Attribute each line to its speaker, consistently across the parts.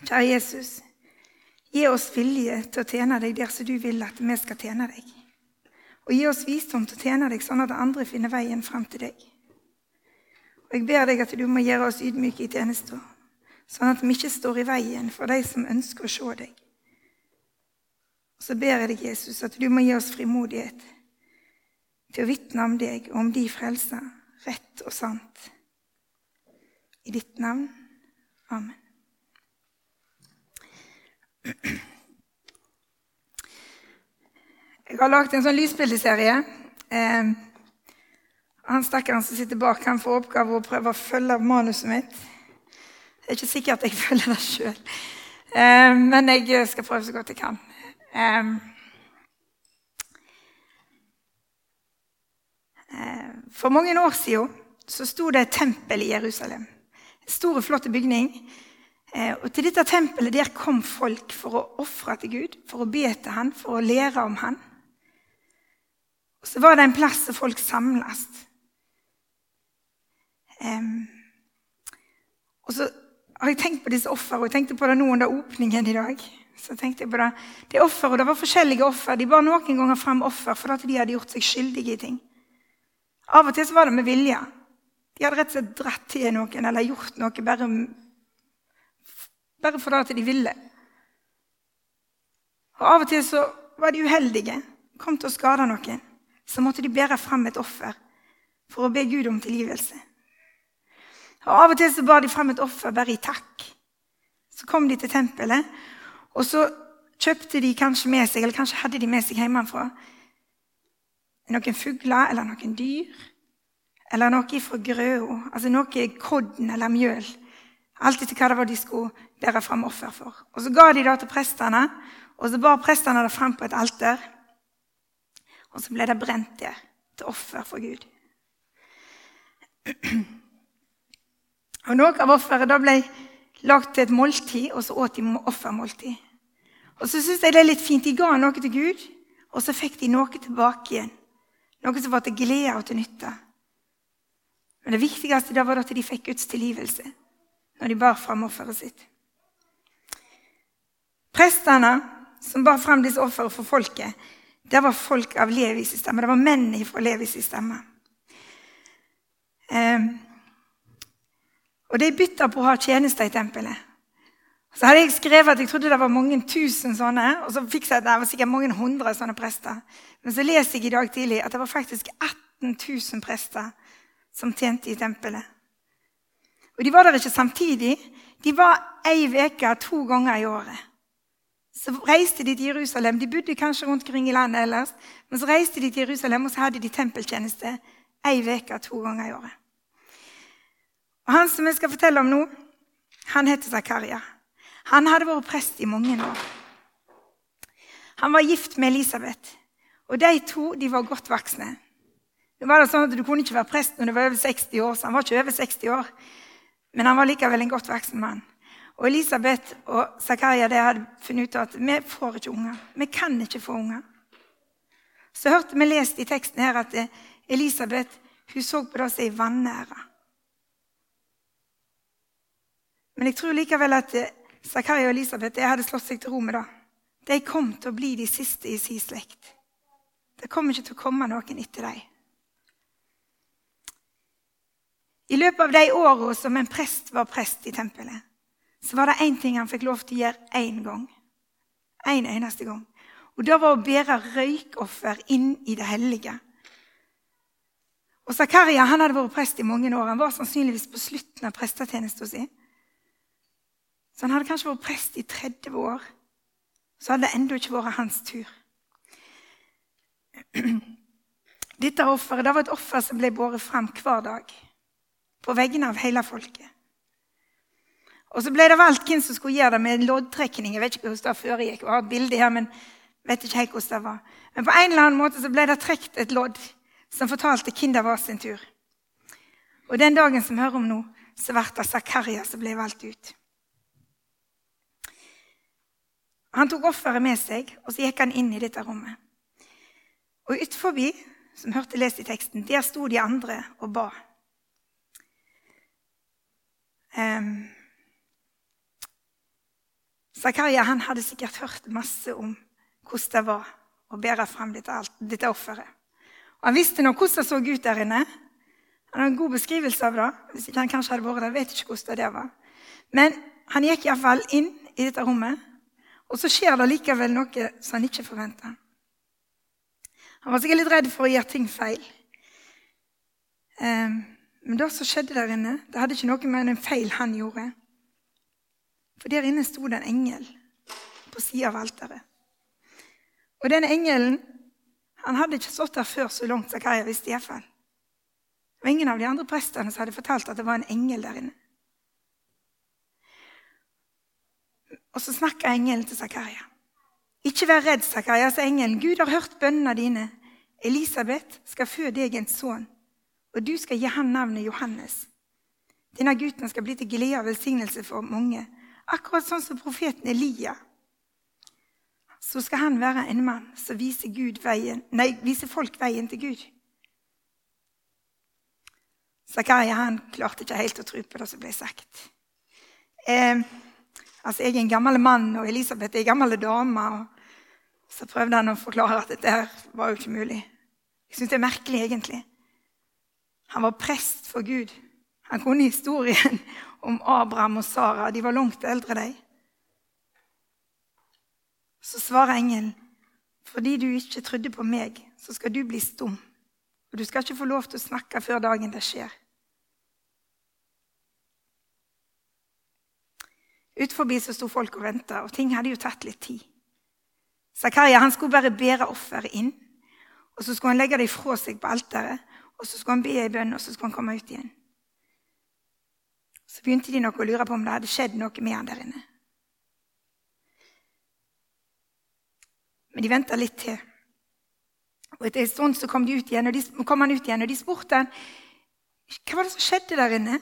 Speaker 1: Kjære Jesus, gi oss vilje til å tjene deg der som du vil at vi skal tjene deg. Og gi oss visdom til å tjene deg sånn at andre finner veien fram til deg. Og Jeg ber deg at du må gjøre oss ydmyke i tjenesten, sånn at vi ikke står i veien for de som ønsker å se deg. Og Så ber jeg deg, Jesus, at du må gi oss frimodighet til å vitne om deg og om de frelser, rett og sant. I ditt navn. Amen. Jeg har lagd en sånn lysbildeserie. Eh, han stakkaren som sitter bak, han får oppgave å prøve å følge manuset mitt. Det er ikke sikkert jeg følger det sjøl, eh, men jeg skal prøve så godt jeg kan. Eh, eh for mange år siden så sto det et tempel i Jerusalem. En stor, flott bygning. Eh, og Til dette tempelet der kom folk for å ofre til Gud, for å be til han, for å lære om han. Og så var det en plass der folk samles. Um, og så har jeg tenkt på disse og jeg tenkte på det nå under åpningen i dag. Så tenkte jeg på Det Det offer, og det var forskjellige offer. De bar noen ganger fram offer fordi de hadde gjort seg skyldige i ting. Av og til så var det med vilje. De hadde rett og slett dratt til noen eller gjort noe bare, bare at de ville. Og Av og til så var de uheldige, kom til å skade noen så måtte de bære frem et offer for å be Gud om tilgivelse. Og Av og til så bar de frem et offer bare i takk. Så kom de til tempelet, og så kjøpte de kanskje med seg, eller kanskje hadde de med seg hjemmefra noen fugler eller noen dyr. Eller noe fra grøa, altså noe kodden eller mjøl. Alt etter hva det var de skulle bære fram offer for. Og Så ga de det til prestene, og så bar prestene det fram på et alter. Og så ble det brent der til offer for Gud. Og Noe av offeret ble lagt til et måltid, og så åt de offermåltid. Og så synes jeg det er litt fint. De ga noe til Gud, og så fikk de noe tilbake igjen. Noe som var til glede og til nytte. Men det viktigste da var at de fikk Guds tilgivelse når de bar fram offeret sitt. Prestene som bar fram disse ofrene for folket, det var folk av Levis stemme. Det var menn fra Levis stemme. Eh, og de bytta på å ha tjenester i tempelet. Så hadde jeg skrevet at jeg trodde det var mange tusen sånne. Og så fikk jeg at det var sikkert mange hundre sånne prester. Men så leser jeg i dag tidlig at det var faktisk 18 000 prester som tjente i tempelet. Og de var der ikke samtidig. De var ei uke to ganger i året. Så reiste de til Jerusalem. De bodde kanskje rundt omkring i landet ellers. Men så reiste de til Jerusalem, og så hadde de tempeltjeneste ei uke to ganger i året. Og Han som jeg skal fortelle om nå, han heter Zakaria. Han hadde vært prest i mange år. Han var gift med Elisabeth, og de to de var godt voksne. Det var sånn at Du kunne ikke være prest når du var over 60 år, så han var ikke over 60 år. Men han var likevel en godt voksen mann. Og Elisabeth og Zakaria hadde funnet ut at vi får ikke unger. Vi kan ikke få unger. Så hørte vi lest i teksten her at Elisabeth hun så på det som ei vanære. Men jeg tror likevel at Zakaria og Elisabeth hadde slått seg til ro med det. De kom til å bli de siste i sin slekt. Det kom ikke til å komme noen etter dem. I løpet av de åra som en prest var prest i tempelet, så var det én ting han fikk lov til å gjøre én gang. En eneste gang. Og Det var å bære røykoffer inn i det hellige. Og Zakaria han hadde vært prest i mange år. Han var sannsynligvis på slutten av prestetjenesten sin. Så han hadde kanskje vært prest i 30 år. Så hadde det ennå ikke vært hans tur. Dette offeret det var et offer som ble båret fram hver dag på vegne av hele folket. Og så ble det valgt hvem som skulle gjøre det med loddtrekning. Jeg vet ikke hvordan det foregikk. Jeg har et bilde her, men vet ikke hvordan det var. Men på en eller annen måte så ble det trukket et lodd som fortalte hvem det var sin tur. Og den dagen som vi hører om nå, så ble det Zakaria som ble valgt ut. Han tok offeret med seg, og så gikk han inn i dette rommet. Og utenfor, som hørte lest i teksten, der sto de andre og ba. Um, Zakaria han hadde sikkert hørt masse om hvordan det var å bære fram dette, dette offeret. Og han visste nå hvordan det så ut der inne. Han hadde en god beskrivelse av det. Hvis ikke han kanskje hadde vært der, vet ikke hvordan det var. Men han gikk iallfall inn i dette rommet, og så skjer det likevel noe som han ikke forventa. Han var sikkert litt redd for å gjøre ting feil. Um, men det som skjedde der inne, det hadde ikke noe med en feil han gjorde. For der inne sto det en engel på sida av alteret. Og denne engelen han hadde ikke stått der før så langt Zakaria visste. iallfall. Det var ingen av de andre prestene hadde fortalt at det var en engel der inne. Og så snakka engelen til Zakaria. Ikke vær redd, Zakaria, sa engelen. Gud har hørt bønnene dine. Elisabeth skal føde deg en sønn, og du skal gi ham navnet Johannes. Denne gutten skal bli til glede og velsignelse for mange, akkurat sånn som profeten Elia. Så skal han være en mann som viser, veien, nei, viser folk veien til Gud. Zakaria han klarte ikke helt å tro på det som ble sagt. Eh, Altså, jeg er en gammel mann, og Elisabeth er en gammel dame. og Så prøvde han å forklare at dette var jo ikke mulig. Jeg syns det er merkelig, egentlig. Han var prest for Gud. Han kunne historien om Abraham og Sara. De var langt eldre, de. Så svarer engelen, fordi du ikke trodde på meg, så skal du bli stum. Og du skal ikke få lov til å snakke før dagen det skjer. Ut forbi så sto folk og venta, og ting hadde jo tatt litt tid. Zakaria han skulle bare bære offeret inn, og så skulle han legge det ifra seg på alteret. Og så skulle han be i bønn, og så skulle han komme ut igjen. Så begynte de nok å lure på om det hadde skjedd noe med han der inne. Men de venta litt til. Og Etter en stund så kom, igjen, de, kom han ut igjen, og de spurte han, hva var det som skjedde der inne.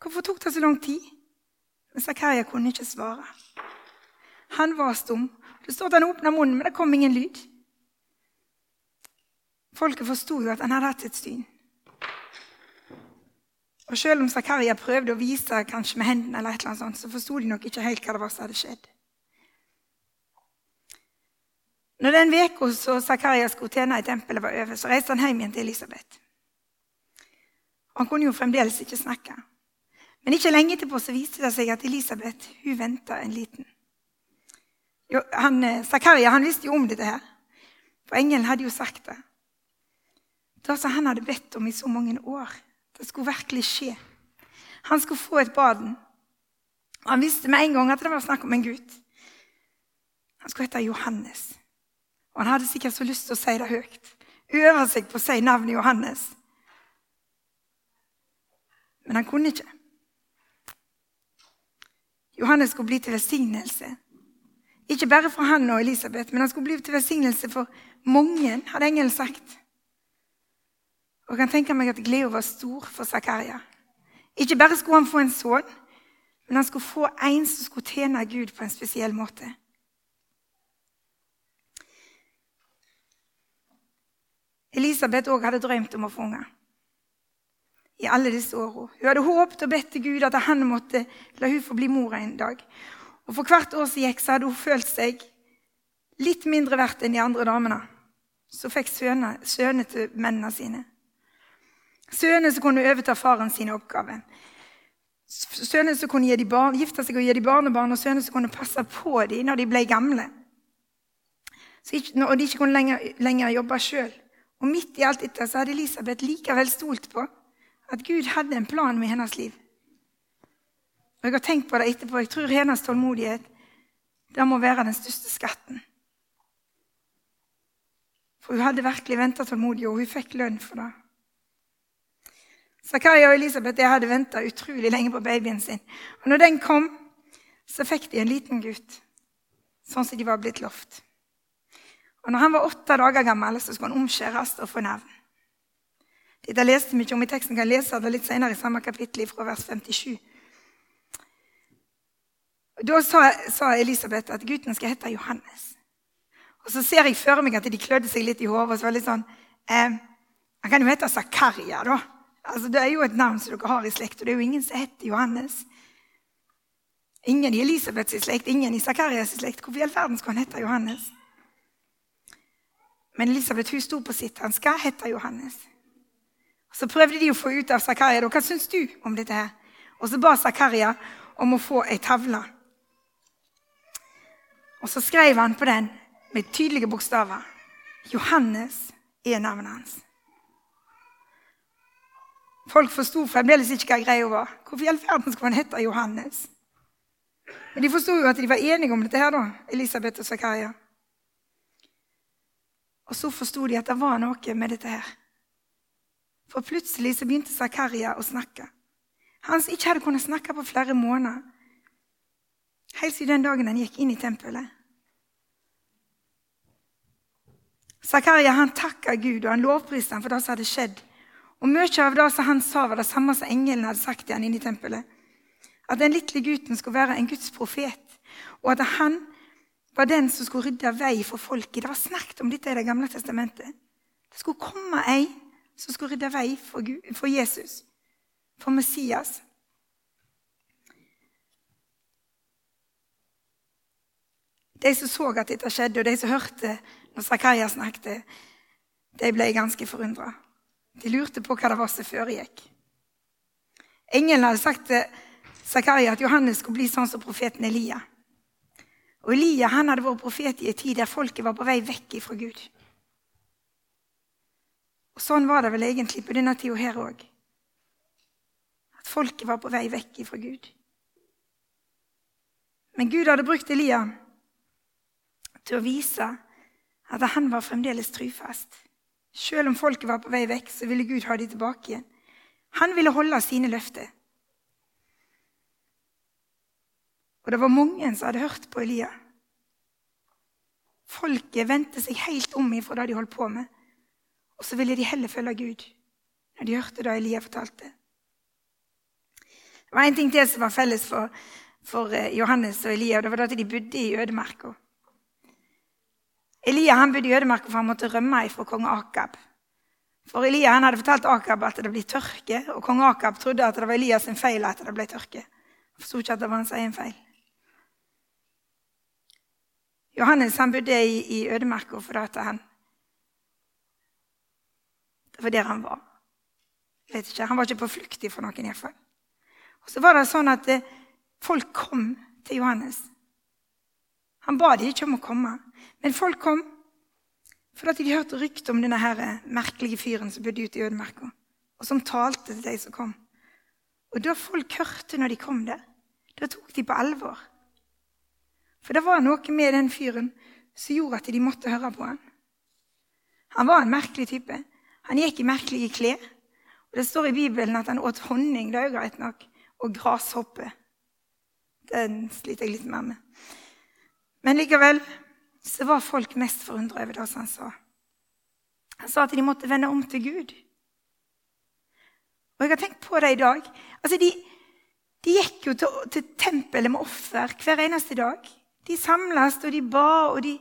Speaker 1: Hvorfor tok det så lang tid? Men Zakaria kunne ikke svare. Han var stum. Det står at han åpna munnen, men det kom ingen lyd. Folket forsto jo at han hadde hatt et syn. Og Selv om Zakaria prøvde å vise kanskje med hendene, eller et eller annet sånt, så forsto de nok ikke helt hva det var som hadde skjedd. Når den uka så Zakaria skulle tjene i tempelet, var over, så reiste han hjem igjen til Elisabeth. Han kunne jo fremdeles ikke snakke. Men ikke lenge etterpå så viste det seg at Elisabeth hun venta en liten. Jo, han, eh, Zakaria han visste jo om dette, her, for engelen hadde jo sagt det. Det som han hadde bedt om i så mange år. Det skulle virkelig skje. Han skulle få et baden. Han visste med en gang at det var snakk om en gutt. Han skulle hete Johannes. Og han hadde sikkert så lyst til å si det høyt. Øve seg på å si navnet Johannes. Men han kunne ikke. Johannes skulle bli til velsignelse. Ikke bare for han og Elisabeth, men han skulle bli til velsignelse for mange, hadde engelen sagt. Og jeg kan tenke meg at gleden var stor for Zakaria. Ikke bare skulle han få en sønn, men han skulle få en som skulle tjene Gud på en spesiell måte. Elisabeth òg hadde drømt om å få unger i alle disse åra. Hun hadde håpet og bedt til Gud at han måtte la hun få bli mor en dag. Og For hvert år som gikk, så hadde hun følt seg litt mindre verdt enn de andre damene som fikk sønner til mennene sine. Sønner som kunne overta faren sine oppgaver. Sønner som kunne gifte seg og gi dem barnebarn, og sønner som kunne passe på dem når de ble gamle. Ikke, og de ikke kunne lenger, lenger jobbe sjøl. Og midt i alt dette så hadde Elisabeth likevel stolt på at Gud hadde en plan med hennes liv. Og Jeg har tenkt på det etterpå. Jeg tror hennes tålmodighet det må være den største skatten. For hun hadde virkelig venta tålmodig, og hun fikk lønn for det. Zakaria og Elisabeth de hadde venta utrolig lenge på babyen sin. Og når den kom, så fikk de en liten gutt, sånn som de var blitt lovt. Og når han var åtte dager gammel, så skulle han omskjæres og få navn. Dette leste ikke om i teksten, kan lese det litt senere i samme kapittel, fra vers 57. Da sa, sa, Elisabeth at gutten skal hete Johannes. Og Så ser jeg for meg at de klødde seg litt i hodet. Så var det litt sånn, eh, Han kan jo hete Zakaria, da. Altså, det er jo et navn som dere har i slekt, og det er jo ingen som heter Johannes. Ingen i Elisabeths slekt, ingen i Sakarias slekt. Hvorfor i all verden skulle han hete Johannes? Men Elisabeth hun sto på sitt. Han skal hete Johannes. Så prøvde de å få ut av Zakaria hva syns du om dette. her? Og så ba Zakaria om å få ei tavle. Og så skrev han på den med tydelige bokstaver. Johannes er navnet hans. Folk forsto fremdeles ikke hva greia var. Hvorfor i all verden skulle han hete Johannes? Men de forsto jo at de var enige om dette, her da, Elisabeth og Zakaria. Og så forsto de at det var noe med dette her. For plutselig så begynte Zakaria å snakke. Han som ikke hadde kunnet snakke på flere måneder. Helt siden den dagen han gikk inn i tempelet. Zakaria han takka Gud og han lovpriste ham for det som hadde skjedd. Og Mye av det som han sa, var det samme som engelen hadde sagt til han inne i tempelet. At den lille gutten skulle være en Guds profet, og at han var den som skulle rydde vei for folket. Det var snakket om dette i Det gamle testamentet. Det skulle komme ei som skulle rydde vei for, Gud, for Jesus, for Messias. De som så at dette skjedde, og de som hørte når Zakaria snakket, de ble ganske forundra. De lurte på hva det var som foregikk. Engelen hadde sagt til Zakaria at Johannes skulle bli sånn som profeten Elia. Og Elia han hadde vært profet i en tid der folket var på vei vekk fra Gud. Og Sånn var det vel egentlig på denne tida her òg. At folket var på vei vekk fra Gud. Men Gud hadde brukt Elia til å vise at han var fremdeles trufast. Selv om folket var på vei vekk, så ville Gud ha dem tilbake igjen. Han ville holde sine løfter. Og det var mange som hadde hørt på Elia. Folket vendte seg helt om ifra det de holdt på med, og så ville de heller følge Gud når de hørte det Elia fortalte. Det var en ting til som var felles for, for eh, Johannes og Elia, og det var at de bodde i ødemarka. Elia han bodde i ødemarka for han måtte rømme fra kong Akab. For Elia han hadde fortalt Akab at det ble tørke, og kong Akab trodde at det var Elias sin feil at det ble tørke. Han forsto ikke at det var hans egen feil. Johannes han bodde i, i ødemarka fordi han Det var der han var. Vet ikke, Han var ikke på flukt fra noen iallfall. Og så var det sånn at eh, folk kom til Johannes. Han ba de ikke om å komme, men folk kom fordi de hørte rykte om denne her merkelige fyren som bodde ute i ødemarka, og som talte til de som kom. Og da folk hørte når de kom der, da tok de på alvor. For det var noe med den fyren som gjorde at de måtte høre på han. Han var en merkelig type. Han gikk i merkelige klær. Og Det står i Bibelen at han åt honning, det er jo greit nok, og grashoppe. Den sliter jeg litt mer med. Men likevel så var folk mest forundra over det som han sa. Han sa at de måtte vende om til Gud. Og jeg har tenkt på det i dag. Altså, De, de gikk jo til, til tempelet med offer hver eneste dag. De samles, og de ba, og de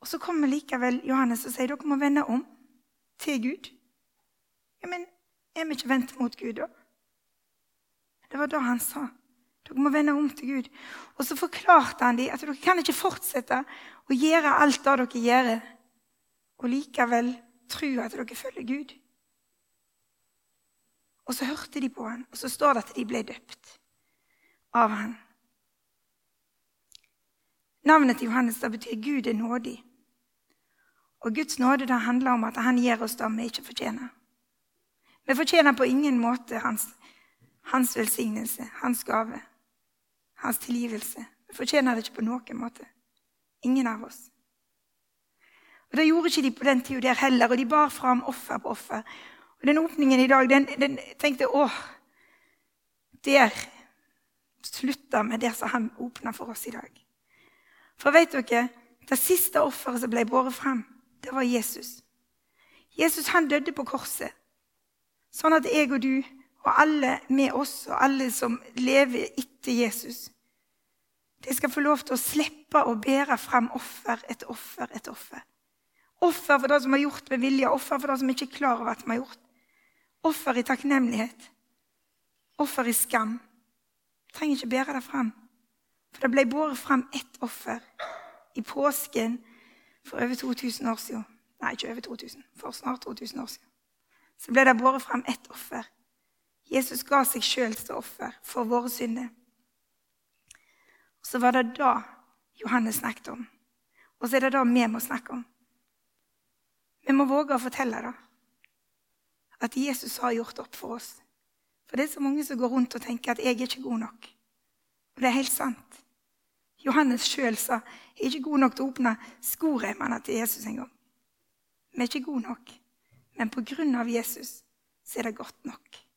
Speaker 1: Og så kommer likevel Johannes og sier dere må vende om til Gud. Ja, Men er vi ikke vendt mot Gud, da? Det var da han sa. Dere må vende om til Gud. Og så forklarte han dem at dere kan ikke fortsette å gjøre alt det dere gjør, og likevel tro at dere følger Gud. Og så hørte de på han, og så står det at de ble døpt av han. Navnet til Johannes det betyr Gud er nådig. Og Guds nåde det handler om at han gir oss det vi ikke fortjener. Vi fortjener på ingen måte hans, hans velsignelse, hans gave, hans tilgivelse. Vi fortjener det ikke på noen måte. Ingen av oss. Og Det gjorde ikke de på den tida der heller, og de bar fram offer på offer. Og Den åpningen i dag den, den tenkte åh, der slutta med det som han åpna for oss i dag. For vet dere, det siste offeret som ble båret fram, det var Jesus. Jesus han døde på korset, sånn at jeg og du og alle med oss og alle som lever etter Jesus, de skal få lov til å slippe å bære fram offer etter offer etter offer. Offer for det som er gjort med vilje, offer for det som ikke er klar over at de har gjort. Offer i takknemlighet. Offer i skam. Du trenger ikke bære det fram. For det ble båret fram ett offer i påsken for over 2000 år siden. Nei, ikke over 2000, for snart 2000 år siden. Så ble det båret fram ett offer. Jesus ga seg sjøl til offer for våre synder. Og Så var det da Johannes snakket om. Og så er det det vi må snakke om. Vi må våge å fortelle det. At Jesus har gjort opp for oss. For det er så mange som går rundt og tenker at 'jeg er ikke god nok'. Og det er helt sant. Johannes sjøl sa 'jeg er ikke god nok til å åpne skoreimene til Jesus en gang'. Vi er ikke gode nok, men på grunn av Jesus så er det godt nok.